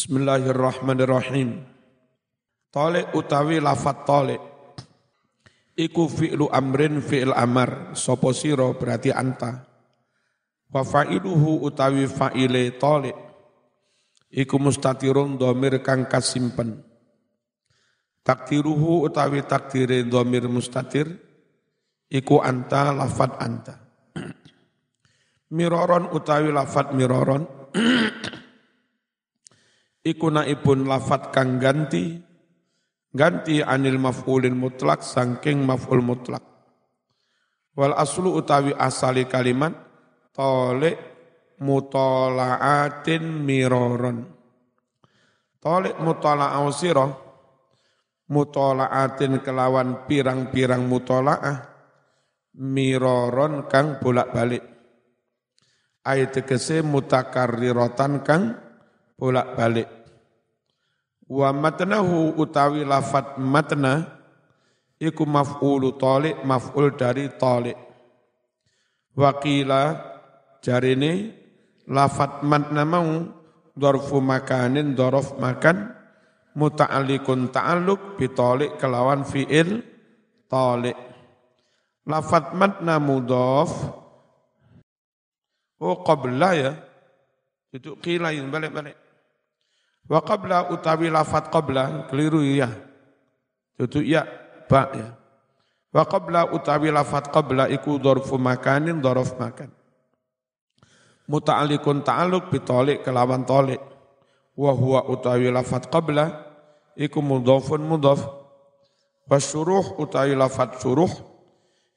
Bismillahirrahmanirrahim. Tolek utawi lafat tolek. Iku fi'lu amrin fi'il amar. Sopo siro berarti anta. Wa fa'iluhu utawi fa'ile tolek. Iku mustatirun domir kang kasimpen. Takdiruhu utawi takdire domir mustatir. Iku anta lafat anta. miroron utawi lafat miroron. iku naibun lafat kang ganti ganti anil maf'ulin mutlak sangking maf'ul mutlak. Wal aslu utawi asali kalimat tolek mutolaatin miroron tolek mutola'au sirah mutolaatin kelawan pirang-pirang mutola'ah miroron kang bolak-balik. Ayat tegese mutakarrirotan kang bolak-balik. Wa matnahu utawi lafat matna iku maf'ulu talik maf'ul dari talik. Wakila jarine lafat matna mau dorfu makanin dorof makan muta'alliqun ta'alluq bitalik kelawan fi'il talik. Lafat matna mudhaf Oh qabla ya. Itu qila balik-balik. Wa qabla utawi lafat qabla keliru ya. Itu ya ba ya. Wa qabla utawi lafat qabla iku dzarfu makanin dzaraf makan. Muta'alliqun ta'alluq bitoliq kelawan tolik. Wa huwa utawi lafat qabla iku mudhafun mudhaf. Wa syuruh utawi lafat syuruh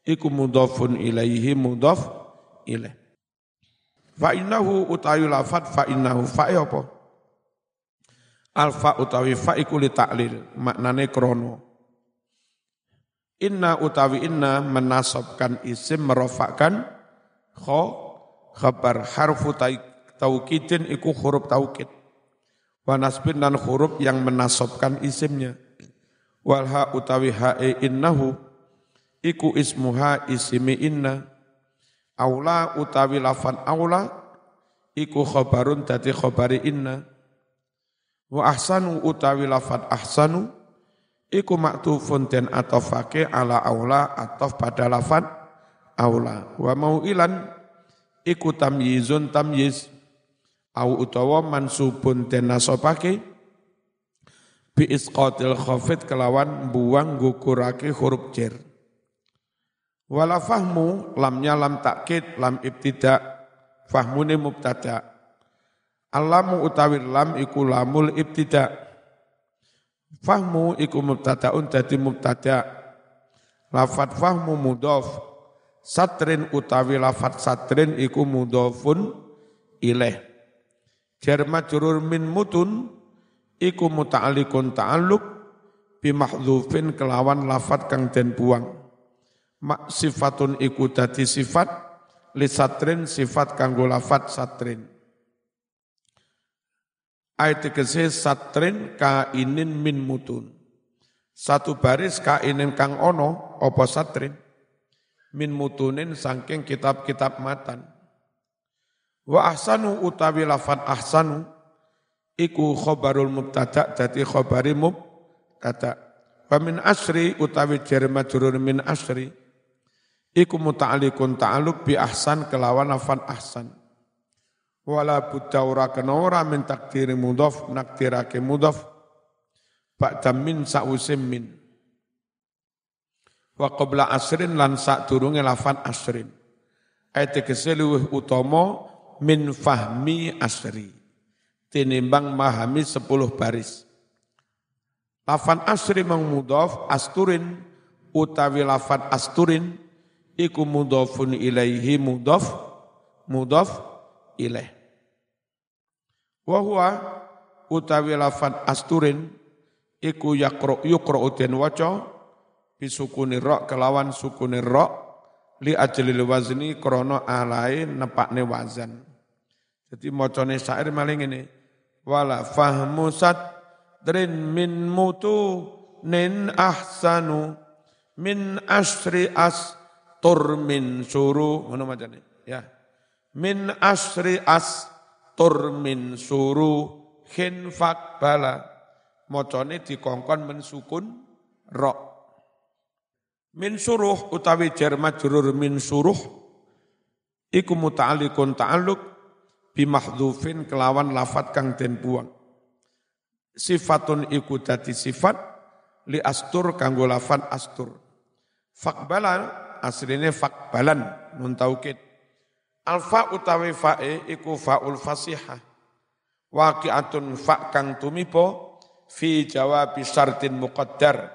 iku mudhafun ilaihi mudhaf ilaih. Fa innahu utawi lafat fa innahu fa apa? Alfa utawi fa iku li taklil, maknane krono. Inna utawi inna menasobkan isim merofakkan kho khabar harfu taukidin iku huruf taukid. Wa nasbin dan huruf yang menasobkan isimnya. Walha utawi hae innahu iku ismuha isimi inna. Aula utawi lafan aula iku khabarun dadi khabari inna Wa ahsanu utawi lafat ahsanu iku maktufun den atofake ala aula atof pada lafat aula. Wa mau ilan iku tamyizun tamyiz au utawa mansubun den nasobake bi isqatil khafid kelawan buang gukurake huruf jer. Wala fahmu lamnya lam takkid lam ibtida fahmune mubtada Alamu utawi lam iku lamul ibtida. Fahmu iku mubtadaun dadi mubtada. Lafat fahmu mudhof. Satrin utawi lafat satrin iku mudhofun ilaih. Jar majrur min mutun iku muta'alliqun ta'alluq bi mahdhufin kelawan lafat kang den buang. Mak sifatun iku dadi sifat li satrin sifat kanggo lafat satrin. Ayat tegese satrin kainin min mutun. Satu baris kainin kang ono opo satrin min mutunin sangking kitab-kitab matan. Wa ahsanu utawi lafat ahsanu iku khobarul mubtada dadi khobari mubtada. Wa min asri utawi jar majrur min asri iku muta'alliqun ta'alluq bi ahsan kelawan lafat ahsan wala buddha ora kena ora min takdiri mudhaf nakdirake mudhaf ba'da min sa'usim min. Wa qabla asrin lan sak durunge lafan asrin. Ayat luwih utama min fahmi asri. Tinimbang mahami sepuluh baris. Lafan asri mang mudhaf asturin utawi lafan asturin iku mudhafun ilaihi mudhaf mudhaf ilaih. Wa utawi lafat asturin iku yakro yukro den waca bisukuni ra kelawan sukuni ra li ajlil wazni krana alae nepakne wazan. Jadi macane syair maling ini wala fahmu sadrin min mutu nin ahsanu min asri as tur min suru ngono macane ya min asri as tur min suru khinfak bala. Mocone dikongkon mensukun ro min suruh utawi jar majrur min suruh iku muta'alliqun ta'alluq bi mahdhufin kelawan lafat kang den buang. Sifatun iku dadi sifat li astur kanggo lafat astur. Fakbalan asline fakbalan nun taukid alfa utawi fa'e iku fa'ul fasihah. Waqi'atun fa kang tumipo fi jawab syartin muqaddar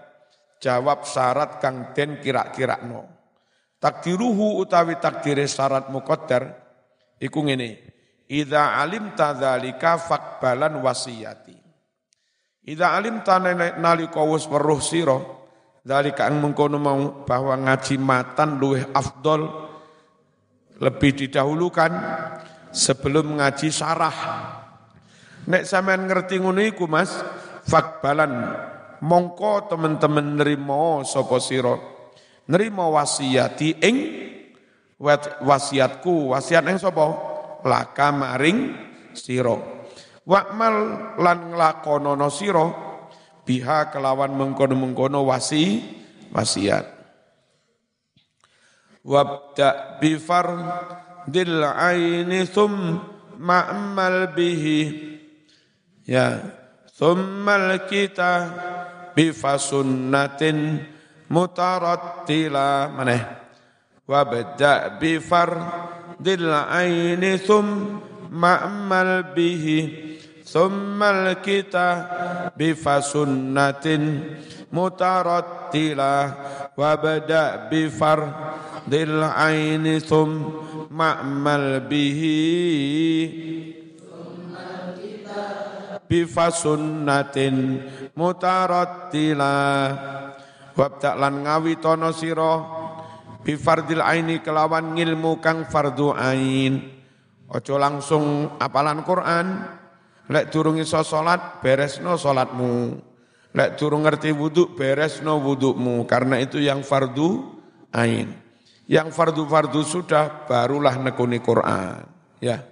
jawab syarat kang den kira-kira no takdiruhu utawi takdire syarat muqaddar iku ngene idza alim tadzalika faqbalan wasiyati. Idza alim nalika wis weruh sira dzalika ang mengkono mau bahwa ngaji matan luweh afdol lebih didahulukan sebelum ngaji sarah Nek sampean ngerti ngono iku Mas, fakbalan mongko teman-teman nerimo sapa sira. Nerimo wasiati ing wasiatku, wasiat ing sapa? Laka maring sira. Wa'mal lan nglakonono sira biha kelawan mengkono-mengkono wasi wasiat. Wabda bi fardil aini thum ma'mal bihi. Ya, thummal kita bifasunnatin mutarattila. Maneh wabda bi fardil aini thum ma'mal bihi. Thummal kita bifasunnatin mutarattila wabda bi fardil aini thum ma'mal bihi bifasunnatin mutarattila wabda lan ngawitono sira bifardil aini kelawan ngilmu kang fardu ain. Ojo langsung apalan Quran lek durung iso salat beresno salatmu lek durung ngerti wudhu beresno wudukmu. Karena itu yang fardu ain. Yang fardu-fardu sudah barulah nekuni Quran. Ya.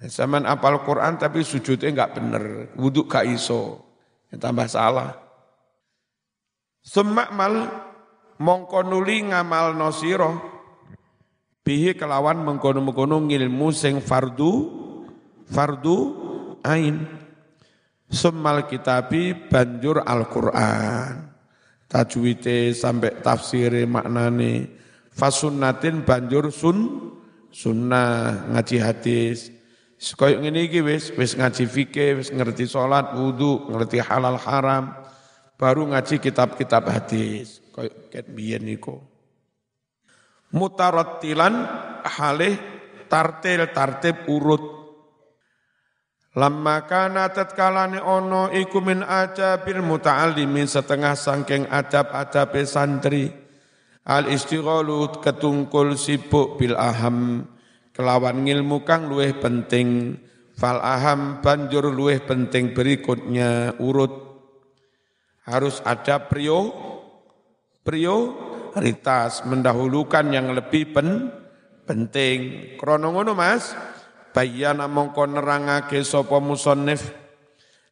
Zaman apal Quran tapi sujudnya enggak bener, wudhu gak iso, ya, tambah salah. Semakmal mongko nuli ngamal nosiro, bihi kelawan mengkono-mengkono ngilmu sing fardu, fardu ain. Semal kitabi banjur Al-Quran. Tajwite sampai tafsir maknane. Fasunnatin banjur sun, sunnah ngaji hadis Koyok ngene iki wis wis ngaji fikih, wis ngerti salat, wudu, ngerti halal haram, baru ngaji kitab-kitab hadis. Koyok ket biyen niku. Mutarattilan halih tartil tartib urut. Lamma kana tatkalane ono iku min ajabil muta'allimin setengah sangking adab-adabe santri. Al istighalu ketungkul sibuk bil aham kelawan ngilmu kang luweh penting. Fal aham banjur luweh penting berikutnya urut. Harus ada prio prioritas mendahulukan yang lebih pen, penting. Krono ngono Mas bayana mongko nerangake sapa musannif.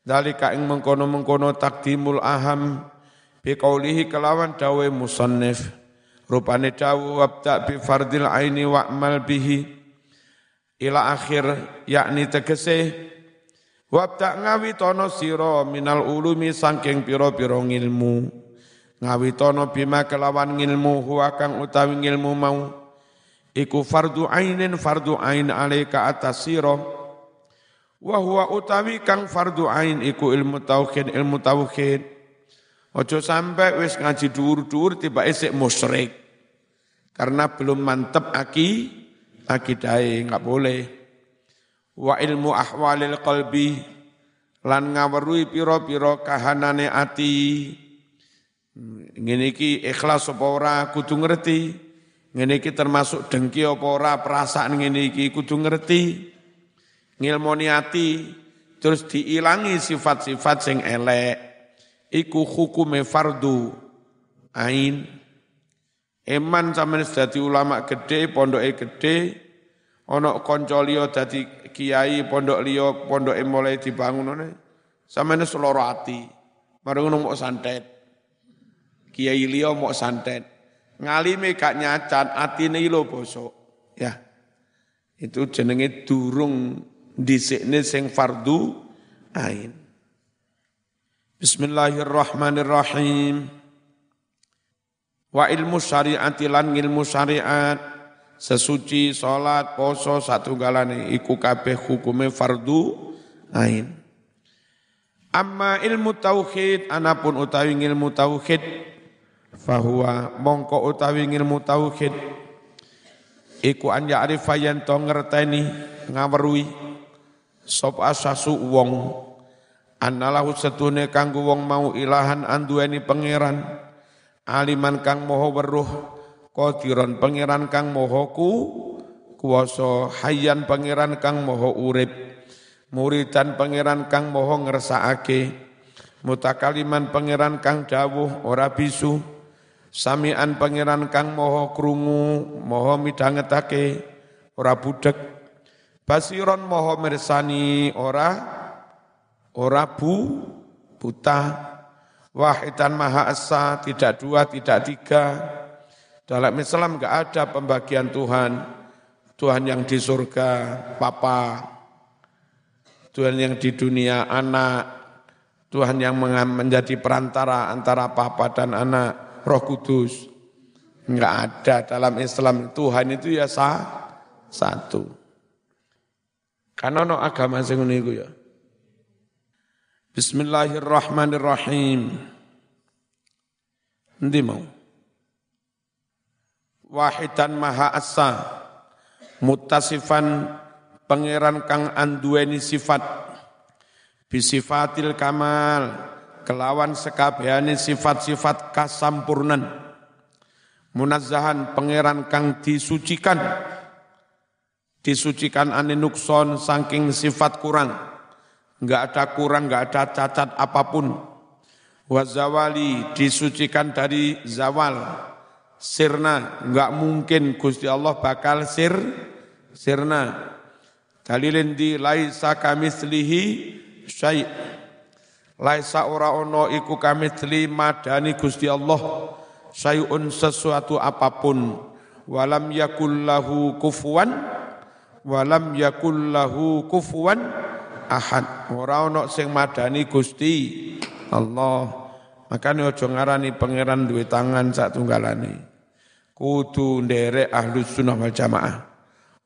Dalika ing mengkono-mengkono takdimul aham. Biqaulihi kelawan dawe musannif. Rupane dawu wabda bi fardil aini wa'mal bihi. Ila akhir yakni tegese wabda ngawitono siro minal ulumi sangking piro-piro ngilmu. Ngawitono bima kelawan ngilmu huwa kang utawi ngilmu mau iku fardu ainin fardu ain alaika atas siro wa huwa utawi kang fardu ain iku ilmu tauhid ilmu tauhid ojo sampai wis ngaji dur-dur tiba esek musyrik karena belum mantep aki akidai nggak boleh. Wa ilmu ahwalil qalbi lan ngawerui piro-piro kahanane ati. Ngene iki ikhlas apa ora kudu ngerti. Ngene iki termasuk dengki apa ora perasaan ngene iki kudu ngerti. Ngilmoni ati terus diilangi sifat-sifat sing elek. Iku hukume fardu. Ain. Eman sampeyan dadi ulama gede, pondoke gede, ana kanca liya dadi kiai pondok liya pondok mulai dibangun ngene sampeyan seloro ati. Marang ngono mok santet. Kiai liya mok santet ngalime gak nyacat atine lho bosok. Ya. Itu jenenge durung dhisikne sing fardu ain. Bismillahirrahmanirrahim. Wa ilmu syariati lan ilmu syariat. Sesuci salat poso satu galane iku kabeh hukume fardu ain. Amma ilmu tauhid anapun utawi ilmu tauhid fahuwa mongko utawi ilmu tauhid. Iku an ya'rifa yen to ngerteni ngaweruhi sop asasu wong. Annalahu setune kanggo wong mau ilahan anduweni pangeran. Aliman kang moho weruh Qadiran pangeran kang moho ku kuwasa hayyan pangeran kang moho urip. Muridan pangeran kang moho ngersakake. Mutakaliman pangeran kang dawuh ora bisu samian pangeran kang moho krungu moho midhangetake ora budek basiron moho mirsani ora ora bu buta wahidan maha esa tidak dua tidak tiga dalam Islam enggak ada pembagian Tuhan. Tuhan yang di surga, Papa. Tuhan yang di dunia, anak. Tuhan yang menjadi perantara antara Papa dan anak, Roh Kudus. Enggak ada dalam Islam. Tuhan itu ya sah, satu. Karena no agama sing ya. Bismillahirrahmanirrahim. Nanti mau wahidan maha asa mutasifan pangeran kang anduweni sifat bisifatil kamal kelawan sekabehane sifat-sifat kasampurnan. Munazzahan pangeran kang disucikan. Disucikan ane nukson saking sifat kurang. Enggak ada kurang enggak ada cacat apa pun. Wazawali disucikan dari zawal. Sirna enggak mungkin Gusti Allah bakal sir sirna. Dalilin di laisa kamislihi syai laisa ora ono iku kamitsli madani Gusti Allah syai'un sesuatu apa pun walam yakullahu kufuwan walam yakullahu kufuwan ahad ora ono sing madani Gusti Allah makanya ojo ngarani pangeran duwe tangan sak tunggalane kudu nderek ahlu sunnah wal jamaah.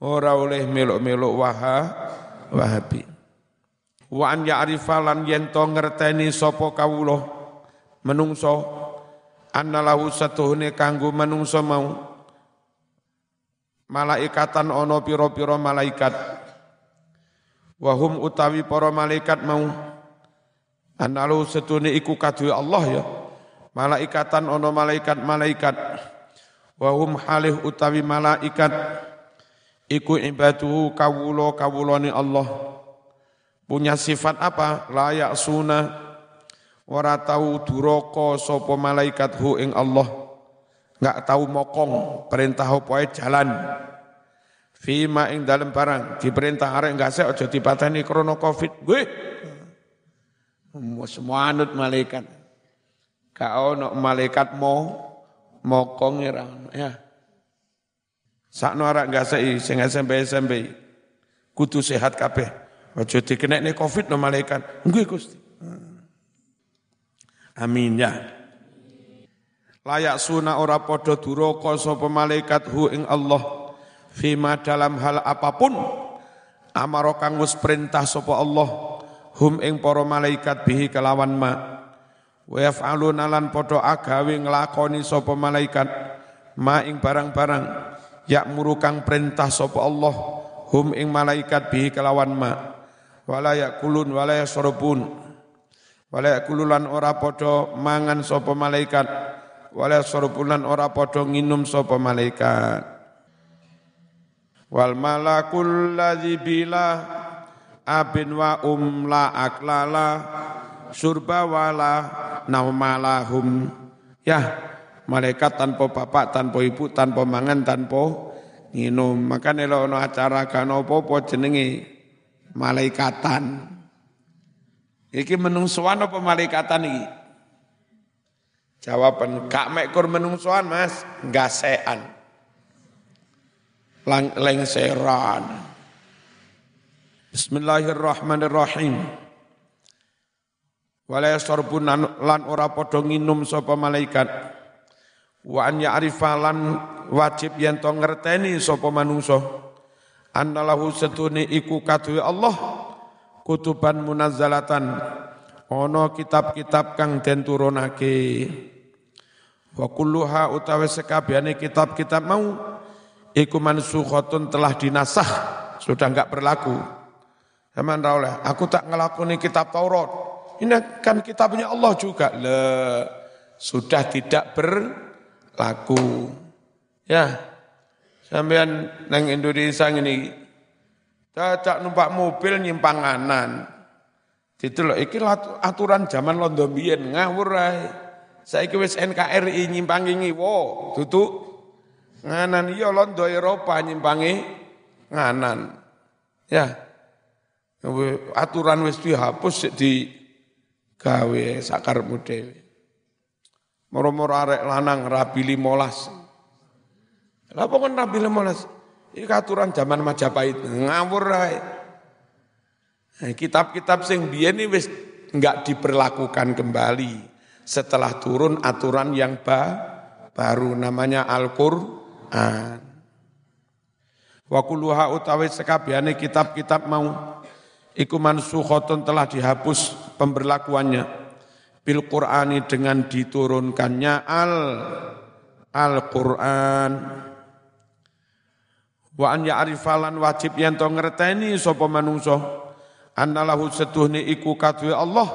Ora oleh melok-melok waha, wahabi. Wa an ya'rifa lan yen to ngerteni sapa kawula. Menungso annalahu satuhune kanggo menungso mau. Malaikatan ono piro-piro malaikat. Wahum utawi para malaikat mau. Annalahu satuhune iku kadhe Allah ya. Malaikatan ono malaikat-malaikat. Wahum halih utawi malaikat. Iku ibadu kawulo kawuloni Allah punya sifat apa layak suna ora tahu duroko sopo malaikat hu ing Allah nggak tahu mokong perintah apa jalan Fima ing dalam barang diperintah arek enggak sih aja dipateni krono Covid. Gue semua anut malaikat. Kau ono malaikat mau mokong ya. Sakno arak sei sing SMP-SMP kudu sehat kabeh. Aja dikenekne Covid no malaikat. Nggih Gusti. Amin ya. Layak suna ora padha duraka sapa malaikat hu ing Allah fima dalam hal apa pun amaro kang wis perintah sapa Allah hum ing para malaikat bihi kelawan ma wa yaf'aluna lan padha agawe nglakoni sapa malaikat ma ing barang-barang yakmuru kang perintah sapa Allah hum ing malaikat bihi kelawan ma wala yakulun wala yasrubun wala yakululan ora padha mangan sapa malaikat. Wala yasrubun lan ora padha nginum sapa malaikat. Wal malakul ladzi bila abin wa um la aklala surba wala naumalahum. Ya malaikat tanpa bapak tanpa ibu tanpa mangan tanpa minum maka nek ana acara kan apa-apa jenenge malaikatan. Iki menungsoan apa malaikatan iki? Jawaban kak mekur menungsoan Mas, gasean. Lang lengseran. Bismillahirrahmanirrahim. Wala yasrabun lan ora padha nginum sapa malaikat. Wa an ya'rifa lan wajib yen to ngerteni manungsa. Annalahu setune iku kaduwe Allah kutuban munazzalatan. Ana kitab-kitab kang den turunake wa kulluha utawi sekabehane kitab-kitab mau iku mansukhatun telah dinasah sudah enggak berlaku. Zaman oleh aku tak ngelakoni kitab Taurat. Ini kan kitabnya Allah juga. Le sudah tidak berlaku. Ya Sampean neng Indonesia ini cacak numpak mobil nyimpang Itu loh, iki aturan zaman londo biyen ngawur ae. Saiki wis NKRI nyimpangi wo, tutup nganan iya londo Eropa nyimpangi nganan. Ya. Aturan wis dihapus di gawe Sakar dhewe. Moro-moro arek lanang rabi 15. Lapa kan Nabi Lemolas? Ini aturan zaman Majapahit, ngawur rae. Nah, kitab-kitab sing biyen ini wis enggak diperlakukan kembali setelah turun aturan yang ba baru namanya Al-Qur'an. Wa kulluha utawi sekabehane kitab-kitab mau iku mansukhatun telah dihapus pemberlakuannya bil Qur'ani dengan diturunkannya al Al-Qur'an. al quran Wa an ya'rifalan wajib yen to ngerteni sapa manungsa. Annalahu setuhne iku kadue Allah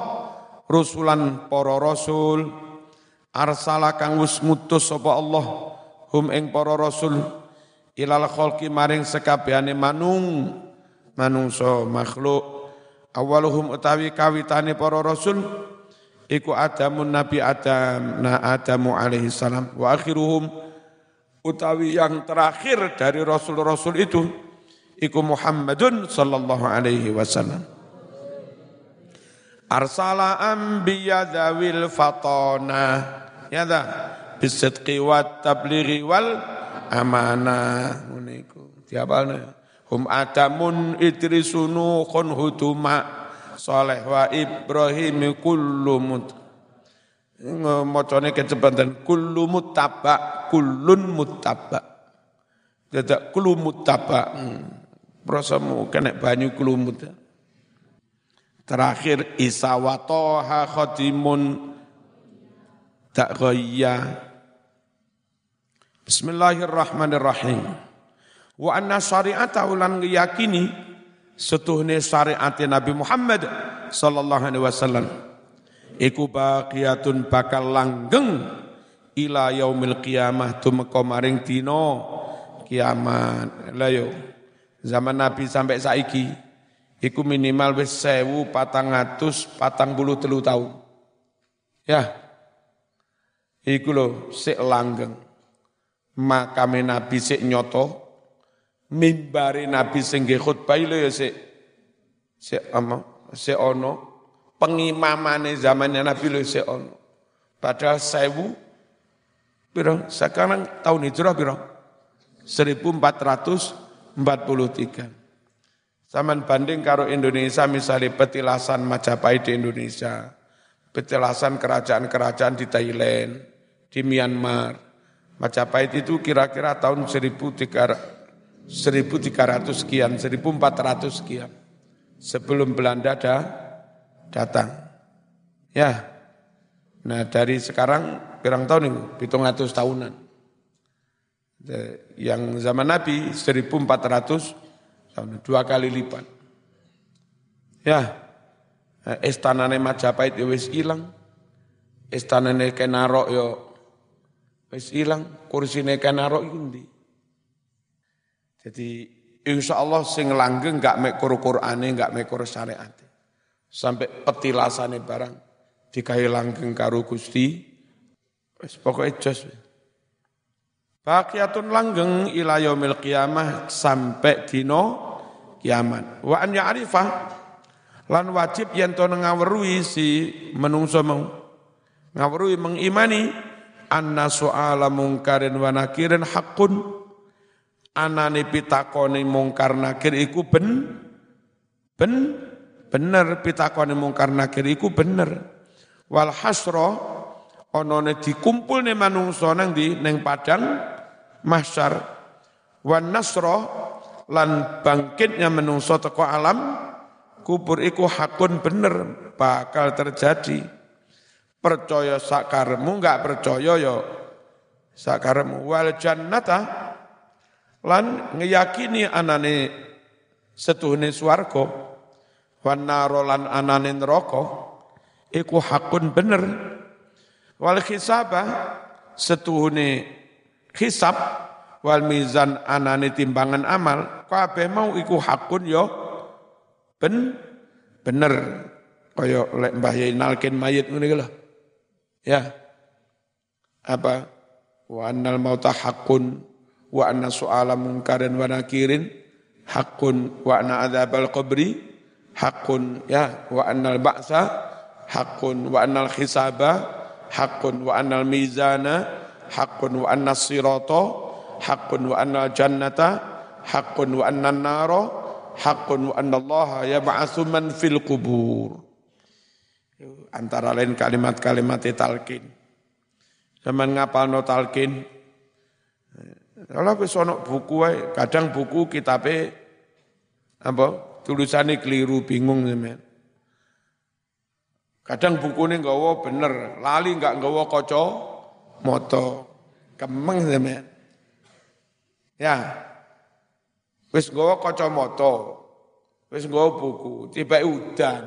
rusulan para rasul. Arsala kang wis ngutus sapa Allah hum ing para rasul. Ilal khalqi maring sekabehane manung manungsa makhluk. Awaluhum utawi kawitane para rasul iku Adamun Nabi Adam na Adamu alaihi salam. Wa akhiruhum utawi yang terakhir dari rasul-rasul itu iku Muhammadun sallallahu alaihi wasallam. Arsala anbiya dzawil fatana ya da bisidqi wat tablighi wal amanah ngene diapalne? Hum adamun idrisunu khun huduma. Saleh wa ibrahim kullu macane kecepatan kullu muttaba kullun muttaba dadak kullu muttaba hmm. prasamu kena banyu kulumut terakhir isa wa toha khatimun tak ghayya. Bismillahirrahmanirrahim. Wa anna syari'ata ulan yakini setuhne syariat Nabi Muhammad sallallahu alaihi wasallam iku baqiyatun bakal langgeng ila yaumil qiyamah tumeka maring dina kiamat. Lah yo zaman Nabi sampai saiki iku minimal wis 1443 tahun. Ya. Iku lho sik langgeng. Makame Nabi sik nyoto, mimbari Nabi sing khutbah lho ya sik sik ama sik ono pengimamane zamannya Nabi lu ono. Padahal sewu, biro, sekarang tahun hijrah biro, 1443. Zaman banding karo Indonesia misalnya petilasan Majapahit di Indonesia, petilasan kerajaan-kerajaan di Thailand, di Myanmar. Majapahit itu kira-kira tahun 1300 sekian, 1400 sekian. Sebelum Belanda ada datang. Ya. Nah dari sekarang pirang tahun itu, hitung ratus tahunan. Yang zaman Nabi 1400 tahun, dua kali lipat. Ya, nah, istanane Majapahit ya wis ilang. Istanane Kenarok yo ya wis ilang, kursine Kenarok iki Jadi insya Allah sing langgeng enggak mek Qur'ane, enggak mek syariat sampai petilasane barang dikai langgeng karo Gusti. Wis pokoke jos. Baqiyatun langgeng ila yaumil sampai dino Yaman. Wa an ya'rifah lan wajib yen to ngawruhi si menungso mau. Ngawruhi mengimani anna su'ala mungkarin wa nakirin hakun anane pitakone mungkar nakir iku ben ben bener pitakone mungkar nakir iku bener. Wal hasra onone dikumpulne manungsa nang di ning padang mahsyar. Wan nasra lan bangkitnya menungso teko alam kubur iku hakun bener bakal terjadi. Percaya sakaremu enggak percaya ya sakaremu wal jannata lan ngeyakini anane setuhne swarga wan anane neraka iku hakun bener wal hisabah setuhne hisab wal mizan anane timbangan amal kabeh mau iku hakun yo ya ben bener kaya lek Mbah Yai nalkin mayit ngene. Ya. Apa? Wa annal mauta haqqun wa anna su'ala munkarin wa nakirin haqqun wa anna adzabal qabri haqqun ya wa annal ba'sa haqqun wa annal hisaba haqqun wa annal mizana haqqun wa anna sirata haqqun wa annal jannata haqqun wa annan haqqun wa annallaha yab'atsu man fil kubur. Antara lain kalimat-kalimat talqin. Zaman ngapalno talqin. Kalau wis ana buku kadang buku kitabe apa tulisannya keliru bingung sampean. Kadang bukunya nggawa bener, lali enggak nggawa kaca moto. Kemeng sampean. Ya, Wis nggawa kacamata. Wis nggawa buku, tiba udan.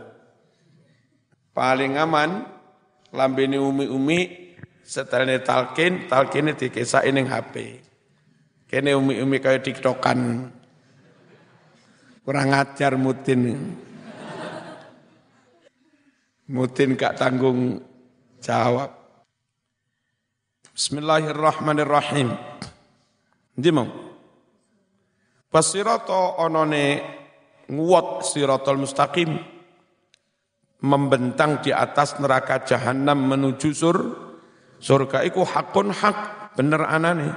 Paling aman lambene umi-umi setelahnya talkin, talkine dikesaki ning HP. Kene umi-umi kaya tiktokan. Kurang ajar mutin. Mutin gak tanggung jawab. Bismillahirrahmanirrahim. Ndi mau? Onone nguwat siratal mustaqim membentang di atas neraka jahanam menuju sur surga iku hakun hak bener anane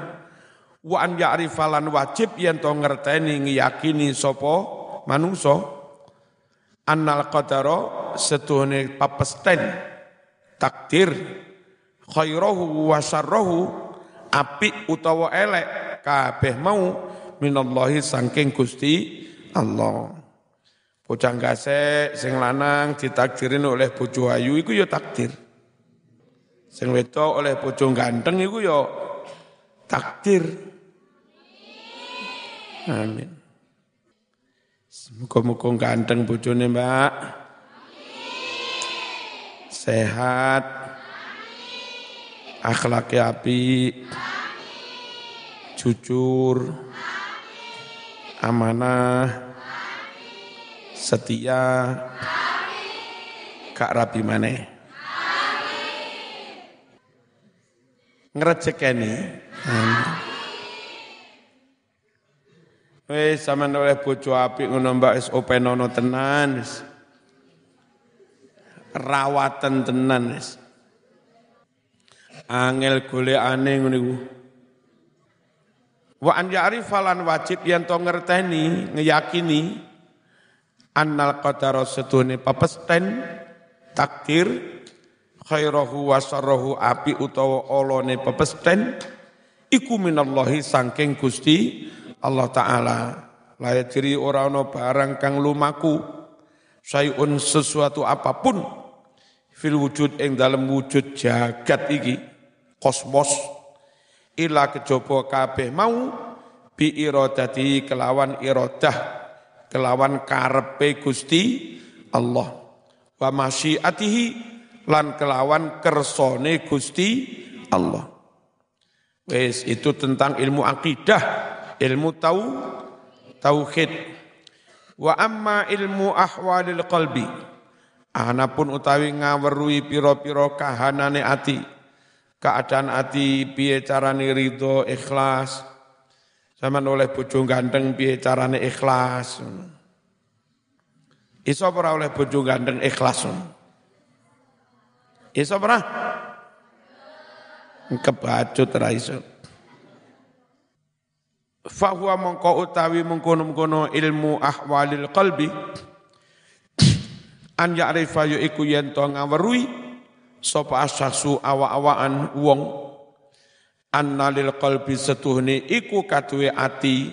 wa an ya'rifalan wajib yen to ngerteni ngiyakini sapa manungsa annal qadara setuhne papesten takdir khairahu wa syarrahu apik utawa elek kabeh mau minallahi sangking Gusti Allah. Bocah gasek sing lanang ditakdirin oleh bojo ayu iku ya takdir. Sing wedok oleh bojo ganteng iku ya takdir. Amin. Muga-muga ganteng bojone, Mbak. Sehat. Akhlaknya api. Jujur amanah, setia, kak rabi maneh. Ngerejekeni. Wis sampean oleh bojo apik ngono Mbak wis openono tenan wis. Rawatan tenan wis. Angel golekane ngono iku. Wa an ya'rifalan wajib yang to ngerteni, ngeyakini annal qadara setune papesten takdir khairahu wa sarrahu api utawa olone pepesten iku minallahi sangking Gusti Allah taala la diri ora ana barang kang lumaku sayun sesuatu apa pun fil wujud ing dalam wujud jagat iki kosmos ila kejaba kabeh mau bi iradati kelawan iradah kelawan karepe Gusti Allah wa masyiatihi lan kelawan kersone Gusti Allah. Wes itu tentang ilmu akidah ilmu tau tauhid wa amma ilmu ahwalil qalbi anapun utawi ngawerui piro-piro kahanane ati keadaan hati piye carane ikhlas sama oleh bojo ganteng piye carane ikhlas Iso ora oleh bojo gandeng ikhlas. Iso pernah? Kebacut ra iso. Fahuwa mongko utawi mengkono-mengkono ilmu ahwalil qalbi an ya'rifa yu iku yen to ngaweruhi sapa awa-awaan wong annalil qalbi setuhne iku kaduwe ati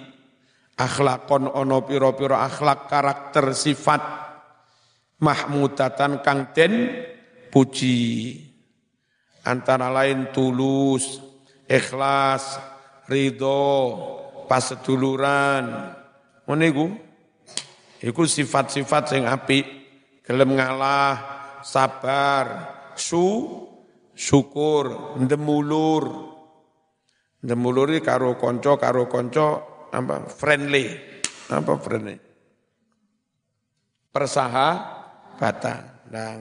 akhlakon ono pira-pira akhlak karakter sifat mahmudatan kang den puji. Antara lain tulus ikhlas ridho paseduluran ngene iku. Iku sifat-sifat sing apik. Gelem ngalah sabar su syukur ndemulur ndemulur karo konco karo konco apa friendly. Apa friendly? Persahabatan. Nah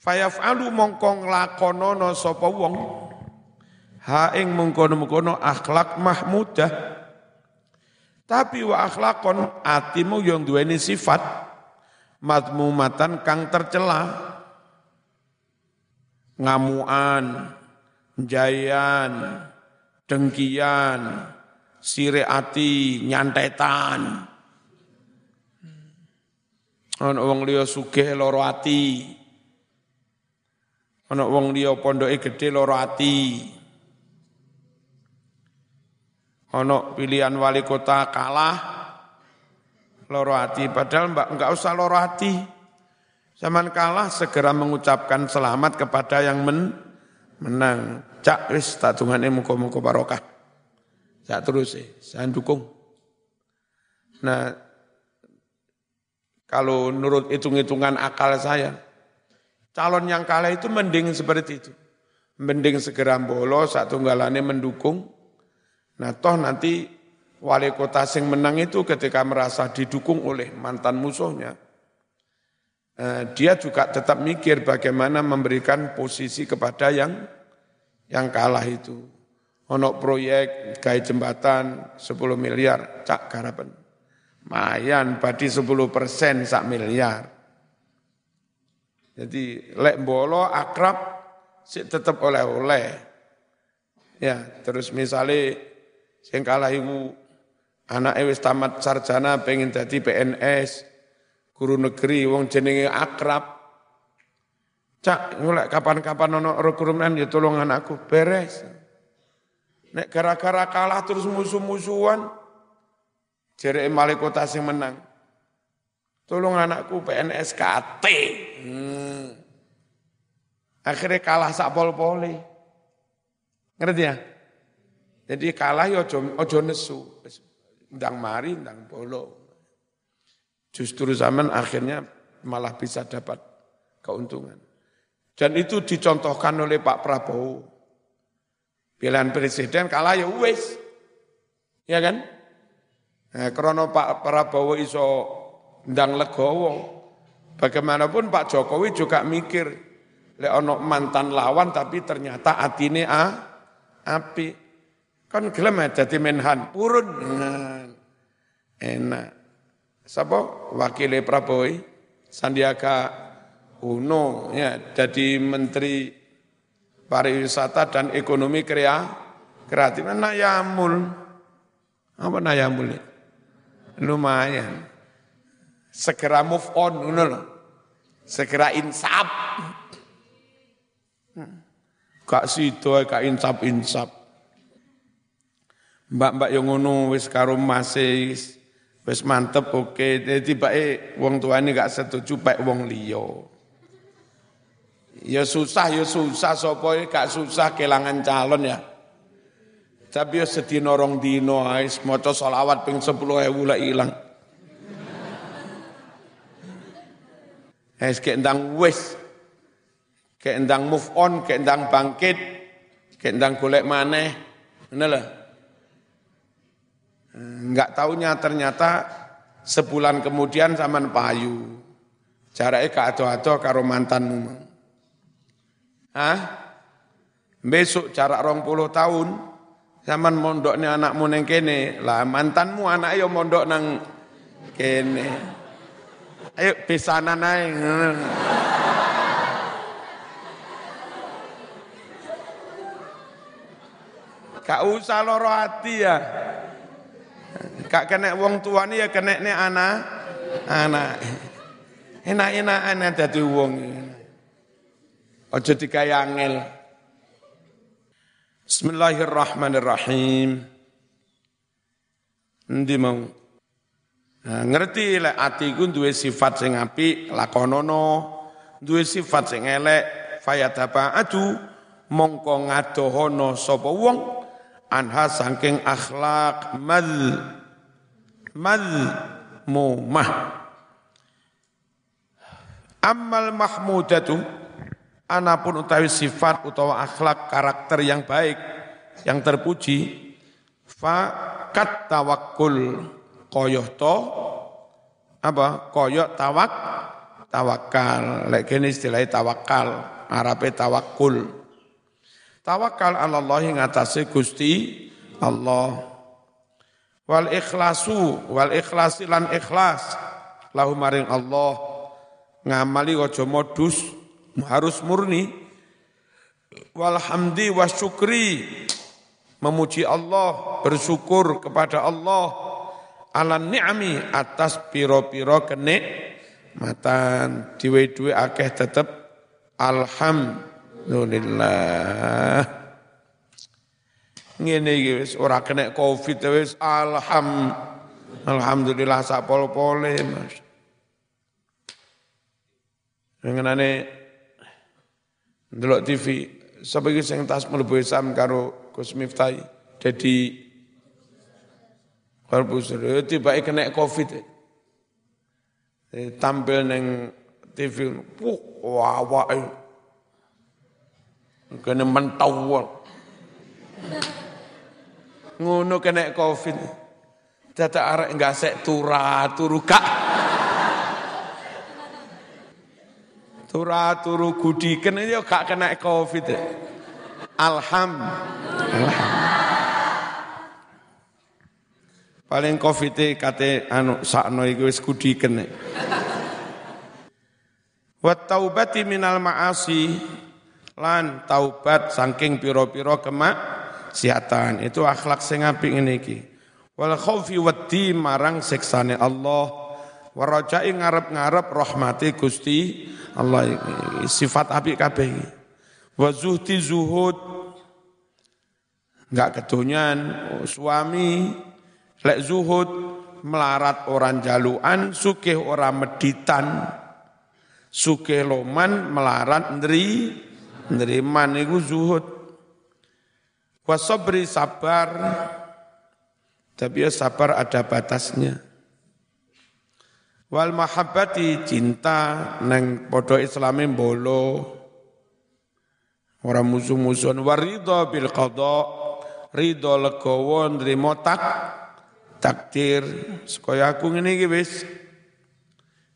fayaf'alu mongko nglakonono sapa wong ha ing mengkono-mengkono akhlak mahmudah tapi wa akhlakon atimu yang duweni sifat madmumatan kang tercela. Ngamuan jayan dengkian sire ati nyantetan. Ana wong liya sugih lara ati. Ana wong liya pondoke gedhe lara ati ana pilihan wali kota kalah loro hati padahal mbak enggak usah loro hati zaman kalah segera mengucapkan selamat kepada yang men, menang. Cak wis tak dungane muga-muga barokah. Cak terus sih saya dukung. Nah kalau menurut hitung-hitungan akal saya calon yang kalah itu mending seperti itu. Mending segera bolos satu galane mendukung Nah toh nanti wali kota sing menang itu ketika merasa didukung oleh mantan musuhnya, eh, dia juga tetap mikir bagaimana memberikan posisi kepada yang yang kalah itu. Ono proyek gaya jembatan 10 miliar, cak garapan. Mayan, badi 10 persen sak miliar. Jadi lek bolo akrab sih tetap oleh-oleh. Ya, terus misalnya Sing kalah iku anake wis tamat sarjana pengen dadi PNS, guru negeri wong jenenge akrab. Cak, mulai kapan-kapan ono rekrutan ya tolong anakku beres. Nek gara-gara kalah terus musuh-musuhan, jere male kota sing menang. Tolong anakku PNS KT. Hmm. Akhirnya kalah sak pol-poli. Ngerti ya? Jadi kalah ya ojo, ojo nesu. Ndang mari, ndang bolo. Justru zaman akhirnya malah bisa dapat keuntungan. Dan itu dicontohkan oleh Pak Prabowo. Pilihan presiden kalah ya wis. Ya kan? Nah, karena Pak Prabowo iso ndang legowo. Bagaimanapun Pak Jokowi juga mikir, lek mantan lawan tapi ternyata atine a api. Kan gelem dadi menhan, purun. Nah, enak. Sapa? Wakile Prabowo Sandiaga Uno ya jadi menteri pariwisata dan ekonomi krea kreatif. Nayamul apa nayamul lumayan. Segera move on segera insap. Gak sido gak insap insap mbak-mbak yang ngono wis karo masih wis mantep oke. Jadi bae wong tuane gak setuju baik wong liya. Ya susah ya susah sapa gak susah kelangan calon ya. Tapi ya sedina rong dina ae maca selawat ping 10.000 lah ilang. Es kayak endang wis, kayak endang move on, kayak endang bangkit, kayak endang golek maneh, ngono lah. Enggak tahunya ternyata sebulan kemudian zaman payu. Jaraknya ke ado-ado karo mantanmu. Hah? Besok jarak rong puluh tahun, zaman mondoknya anakmu neng kene, lah mantanmu anak yo mondok nang kene. Ayo besanan ae. Gak usah loro hati ya. Gak kena wong tuane ya kena ne anak. Anak. Enak-enakan dadi wong. Aja dikaya angel. Bismillahirrahmanirrahim. Endi mau? Nah, ngerti lek atiku duwe sifat sing apik, lakonono, duwe sifat sing elek, adu mongko ngadohono sapa wong anha saking akhlak mal mal mumah Amal mahmudatu anapun utawi sifat utawa akhlak karakter yang baik yang terpuji fa kat tawakul koyoh to apa koyoh tawak tawakal lek kene istilah tawakal arabe tawakul tawakal ala Allah ngatasi Gusti Allah. Wal ikhlasu wal ikhlasi lan ikhlas. Lahu maring Allah. Ngamali aja modus harus murni. Walhamdi wasyukri. Memuji Allah bersyukur kepada Allah. Ala ni'ami atas piro-piro kenik matan diwe-diwe akeh tetep alhamdulillah ngene iki wis ora kena covid wis. Alham alhamdulillah sak pol-pole Mas. Ngenane ndelok TV sapa iki sing tas mlebu Islam karo Gus Miftah dadi Karbusur, tiba kena covid. Eh, tampil neng TV, wah, wah, kena mentau. Ngono kena covid. Tata arek sek tura turu kak. Tura turu gudi kena yo gak kena covid. Alhamdulillah. Paling covid kate anu sakno iku wis kudiken. Wa taubati minal ma'asi lan taubat saking pira-pira kemaksiatan. Itu akhlak sing apik ngene iki. Wal khaufi waddi marang siksane Allah. Wa rajai ngarep-ngarep rahmati Gusti Allah sifat apik kabeh iki. Wa zuhdi zuhud enggak kedonyan suami Lek zuhud melarat orang jaluan, sugih orang meditan. Sugih loman melarat ndri ndriman iku zuhud. Wasobri sabar, tapi ya sabar ada batasnya. Wal mahabbati cinta neng podo islami bolo. Orang musuh-musuhan waridho bil qadha ridho legowo nrimo tak takdir supaya aku ngene iki wis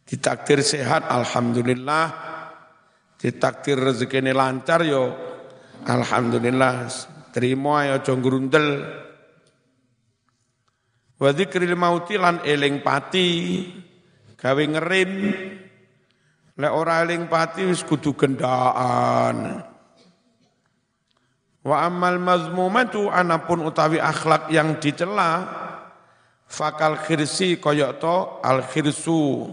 ditakdir sehat alhamdulillah ditakdir rezekine lancar yo alhamdulillah terima ayo aja grundel wa dzikril mauti lan eling pati gawe ngerim. Lek ora eling pati wis kudu gendaan. Wa amal mazmumatu anapun utawi akhlak yang dicela Fakal khirsi koyok to al khirsu.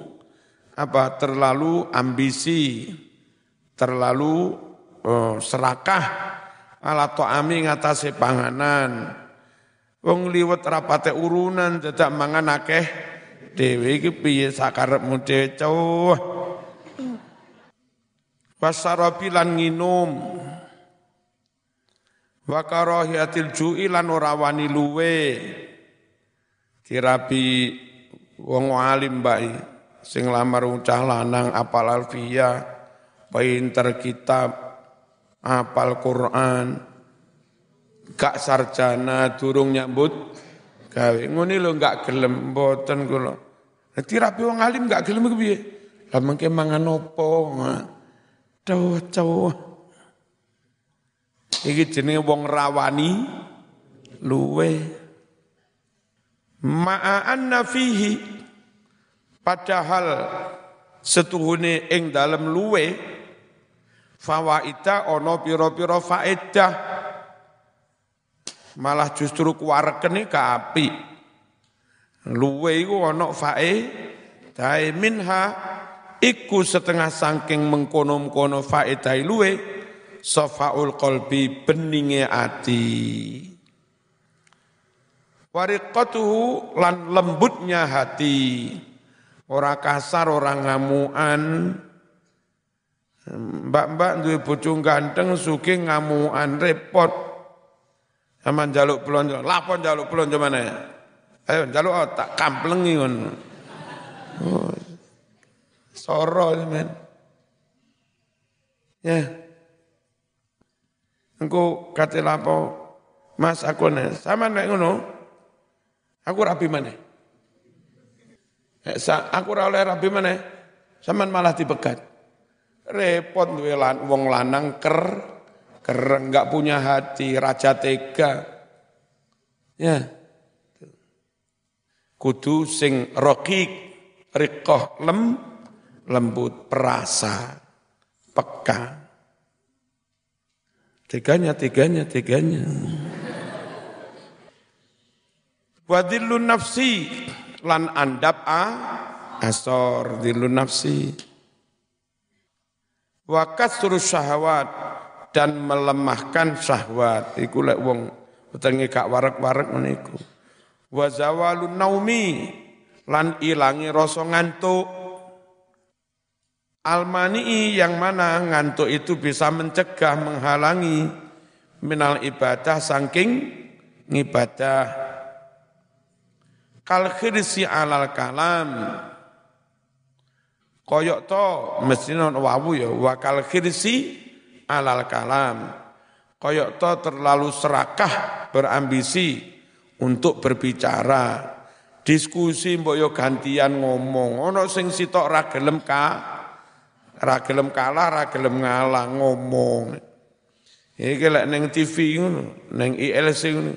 Apa? Terlalu ambisi, terlalu oh, serakah ala ami ngatasi panganan. Wong liwet rapate urunan dadak mangan akeh dhewe iki piye sakarepmu dhewe cowah. Wasarabi lan nginum. Wa karahiyatil ju'i lan ora wani luwe dirabi wong alim bae sing lamar ucah lanang apal alfiyah pinter kitab apal Quran. Gak sarjana durung nyambut gawe. Ngene lho gak gelem mboten kula dirabi wong alim gak gelem piye? Lah mengke mangan opo Cowok cowok iki jenenge wong rawani luwe. Ma'anna fihi. Padahal setuhune ing dalem luwe fawaida ono piro-piro faedah. Malah justru kuwarekene kaapi luwe iku ono faedah. Minha iku setengah sangking mengkono-mengkono faedah luwe. Sofaul kolbi beninge ati. Wariqatuhu lan lembutnya hati. Ora kasar, orang ngamuan. Mbak-mbak duwe bojo ganteng suki ngamuan repot. Sama jaluk pelonjo, lapon jaluk pelonjo mana ya? Ayo jaluk oh, tak kamplengi ngono. Oh. Soro men. Ya. Engko kate lapo Mas aku nih, sama nek ngono. Aku rapi mana? Aku ora rabi mana? Saman malah dipegat. Repot duwe lan, wong lanang ker ker enggak punya hati, raja tega. Ya. Kudu sing rokik, rikoh lem, lembut, perasa, peka. Tiganya, tiganya, tiganya. Wadilun nafsi lan andap a asor dilun nafsi wa kasrus syahwat. Dan melemahkan syahwat. Iku lek wong wetenge gak warek-warek ngene iku. Wa zawalun naumi. Lan ilangi rasa ngantuk. Almani yang mana ngantuk itu bisa mencegah menghalangi minal ibadah saking ngibadah. Kal khirsi alal kalam koyok to mesti non wawu ya. Wa kal khirsi alal kalam. Koyok to terlalu serakah berambisi untuk berbicara. Diskusi mbok yo gantian ngomong. Ono sing sitok ra gelem ka ra gelem kalah ra gelem ngalah ngomong. Iki lek ning TV ngono ning ILC ngono.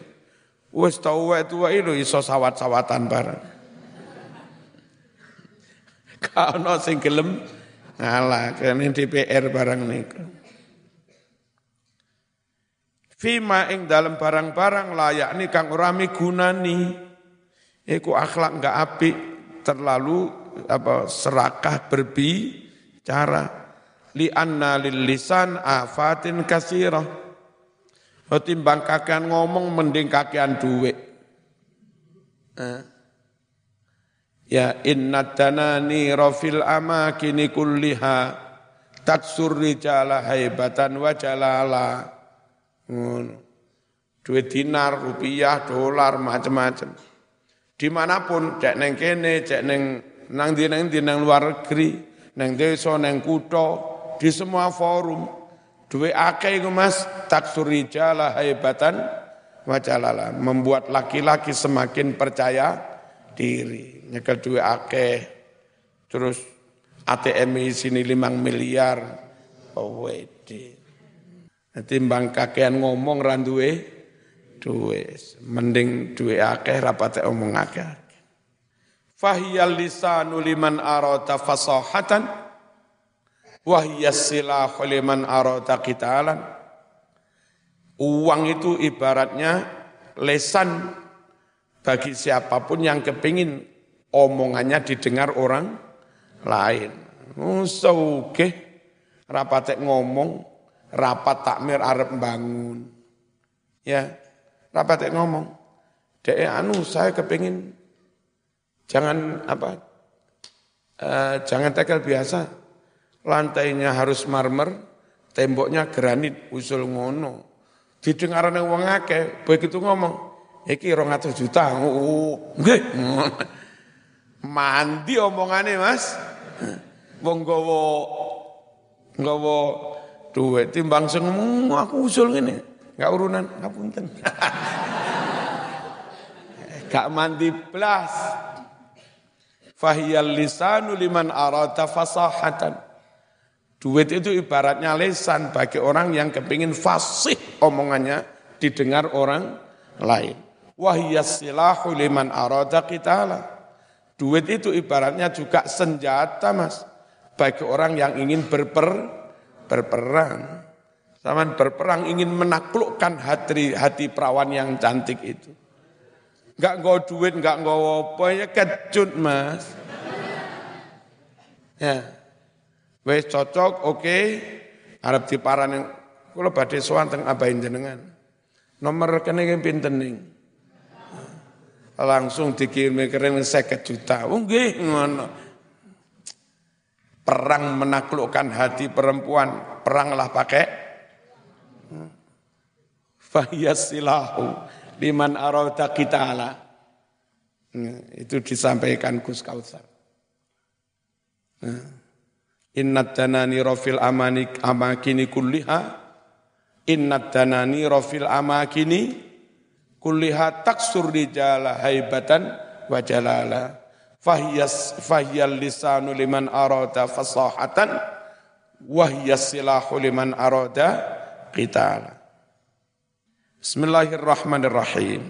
Wes tau wae tuwa iso sawat-sawatan bareng. Kaono sing gelem ngalah kene DPR barang niku. Fima ing dalam barang-barang layak nih kang ora migunani. Iku akhlak enggak apik, terlalu apa serakah berbicara. Li anna lil lisan afatin kasirah timbang kakean ngomong mending kakean duit. Eh. Ya inna danani rofil amakini kulliha. Taksur rijala haibatan wa jalala. Duit dinar, rupiah, dolar, macam-macam. Di mana pun, cek neng kene, cek neng nang di neng di neng luar negeri, neng desa, neng kuto, di semua forum, Duwe akeh iku Mas, taksuri jala haibatan wajalala, membuat laki-laki semakin percaya diri. Nyekel duwe akeh. Terus ATM sini limang miliar. Oh wede. Nanti mbang kakean ngomong randuwe duwe. Mending duwe akeh rapate omong akeh. Fahiyal lisanu liman arata fasahatan Wahyas silahu liman arada qitalan. Uang itu ibaratnya lesan bagi siapa pun yang kepingin omongannya didengar orang lain. Musuh rapat ngomong, rapat takmir arep bangun. Ya, rapat ngomong. Dek anu saya kepingin jangan apa, uh, jangan tekel biasa lantainya harus marmer, temboknya granit, usul ngono. Didengar nang wong akeh, begitu ngomong, iki 200 juta. Oh, nggih. Mandi omongane, Mas. Wong gawa gawa duit timbang sing aku usul ngene. Enggak urunan, ngapunten. Gak mandi blas. Fahiyal lisanu liman arata fasahatan. Duit itu ibaratnya lesan bagi orang yang kepingin fasih omongannya didengar orang lain. Wahyasilahu liman arada kitala. Duit itu ibaratnya juga senjata mas. bagi orang yang ingin berper berperang. Zaman berperang ingin menaklukkan hati hati perawan yang cantik itu. Enggak nggo duit, enggak nggo apa ya kecut, Mas. Ya. Wes cocok, oke. Okay. Arab diparani kula badhe sowan teng abahin jenengan. Nomor rekening pinten ning? Langsung dikirim rekening 50 juta. Oh nggih ngono. Perang menaklukkan hati perempuan, peranglah pakai fahiyasilahu liman arauta kitala. Itu disampaikan Gus Kautsar. Nah, Innat danani rofil amanik amakini kulliha Innat danani rofil amakini kulliha taksur rijala haibatan wa jalala. Fahiyas fahiyal lisanu liman arada fasahatan wahyas silahu liman arada qitala. Bismillahirrahmanirrahim.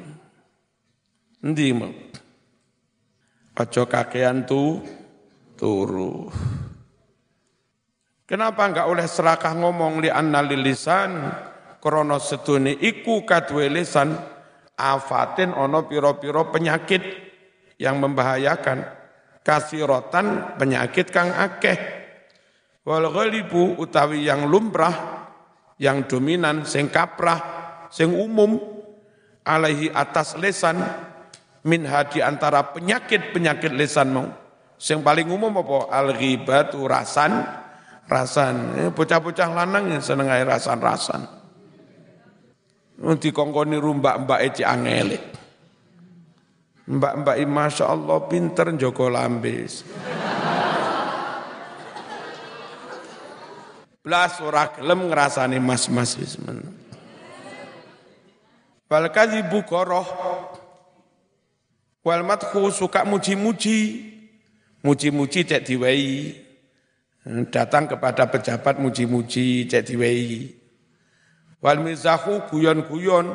Endi mau? Kakean tu turu. Kenapa enggak oleh serakah ngomong li anna lisan krana sedune iku kadwe lisan afatin ono piro-piro penyakit yang membahayakan kasirotan penyakit kang akeh wal ghalibu utawi yang lumrah yang dominan sing kaprah sing umum alaihi atas lesan min hadi antara penyakit-penyakit lesan mau. Yang paling umum apa? Al-ghibatu rasan, rasan. Eh, bocah-bocah lanang yang seneng rasan-rasan. Nanti kongkoni rumbak mbak eci angelik. Mbak-mbak Masya Allah pinter Joko Lambis. Belas ora gelem ngrasani mas-mas ismen. Bal kadzibu koroh Wal suka muji-muji. Muji-muji cek diwehi. Datang kepada pejabat muji-muji cek diwehi. Wal mizahu guyon-guyon.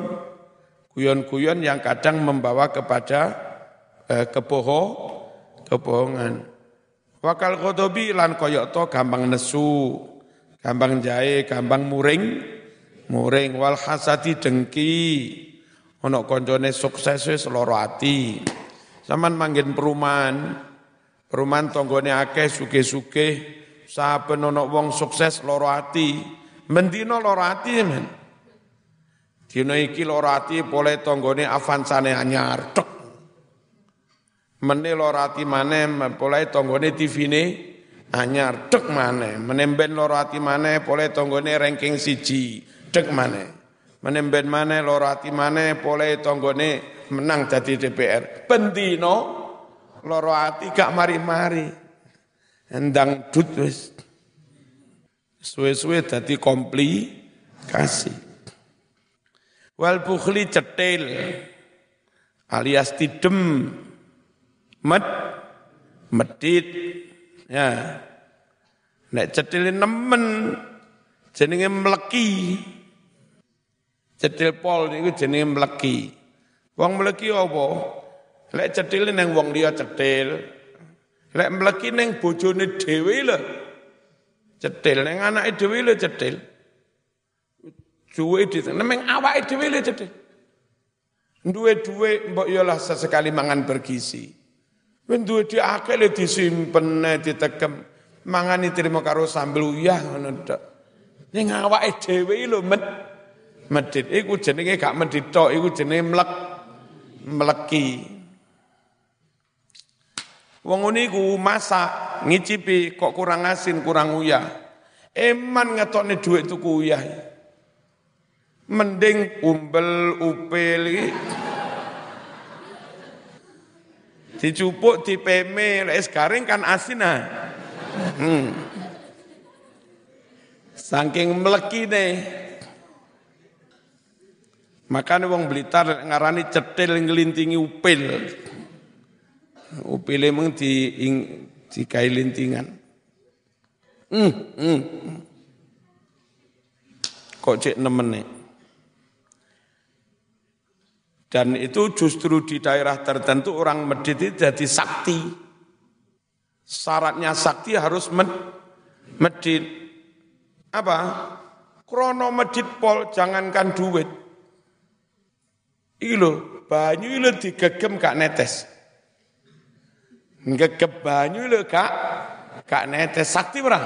Guyon-guyon yang kadang membawa kepada eh, keboho, kebohongan. Wakal kodobi lan koyok to gampang nesu, gampang jahe, gampang muring, muring wal hasadi dengki, ono koncone sukses wis lara ati. Saman manggen perumahan, perumahan tonggone akeh suge-suge, saben ono wong sukses loro ati, mendino loro ati men. Dino iki loro ati boleh tonggone avansane anyar, tek. Mene loro ati maneh boleh tonggone TV-ne anyar, tek maneh. Menemben loro ati maneh boleh tonggone ranking siji, dek maneh. Menemben maneh loro ati maneh boleh tonggone menang jadi DPR. Bendino loro ati gak mari-mari. Endang dut wis. Suwe-suwe dadi komplikasi. Wal bukhli cetil alias tidem med medit ya nek cetil nemen jenenge mleki cetil pol niku jenenge mleki Wong mleki apa? Lek cetil neng wong liya cetil. Lek mleki neng bojone dhewe lho. Cetil neng anake dhewe lho cetil. Duwe di nemeng awake dhewe lho cetil. Duwe-duwe mbok yo lah sesekali mangan bergizi. Wen duwe di akeh le disimpen ditekem. Mangan diterima karo sambel uyah ngono tok. Ning awake dhewe lho med medit iku jenenge gak medit tok iku jenenge mlek. Wong niku masak, ngicipi kok kurang asin, kurang uyah. Eman ngetokne dhuwit tuku uyah. Mending umbel upil iki. Dicupuk dipeme, es garing kan asin ah. Hmm. Saking melekine. Makanya wong Blitar ngarani cetil ngelintingi upil. Upil emang di dikai lintingan. Hmm, hmm. Kok cek nemen nih? Dan itu justru di daerah tertentu orang medit itu jadi sakti. Syaratnya sakti harus med, medit. Apa? Krono medit pol jangankan duit. Iki lho, banyu lho digegem gak netes. Ngegep banyu lho gak gak netes sakti ora?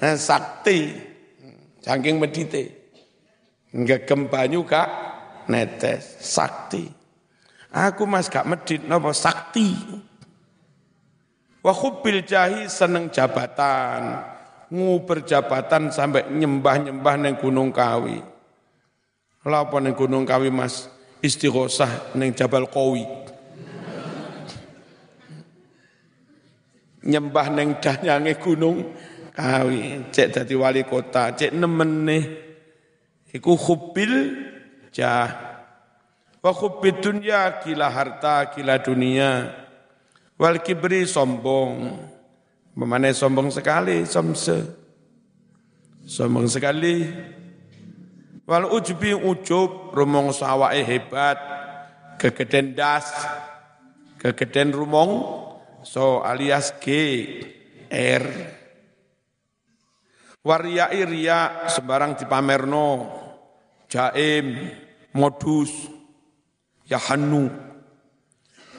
Nah, sakti. Saking medite. Ngegem banyu gak netes, sakti. Aku mas gak medit napa sakti. Wa khubbil jahi seneng jabatan. Nguber jabatan sampai nyembah-nyembah neng Gunung Kawi. Lapa neng Gunung Kawi Mas? Istighosah neng Jabal Kawi. Nyembah neng danyange Gunung Kawi, cek dadi wali kota, cek nemen nih. Iku khubbil jah. Wa khubbid dunya kila harta, kila dunia Wal kibri sombong. Memane sombong sekali, somse. Sombong sekali. Wal ujbi ujub, rumong sawai hebat. Kegeden das. Kegeden rumong. So alias G. R. Waria iria sembarang dipamerno. Jaim, modus, yahanu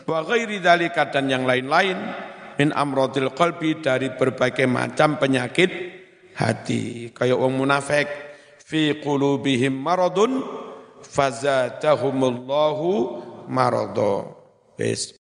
wa ghairi dan yang lain-lain min amradil qalbi dari berbagai macam penyakit hati kayak wong munafik fi qulubihim maradun fazadahumullahu marada wis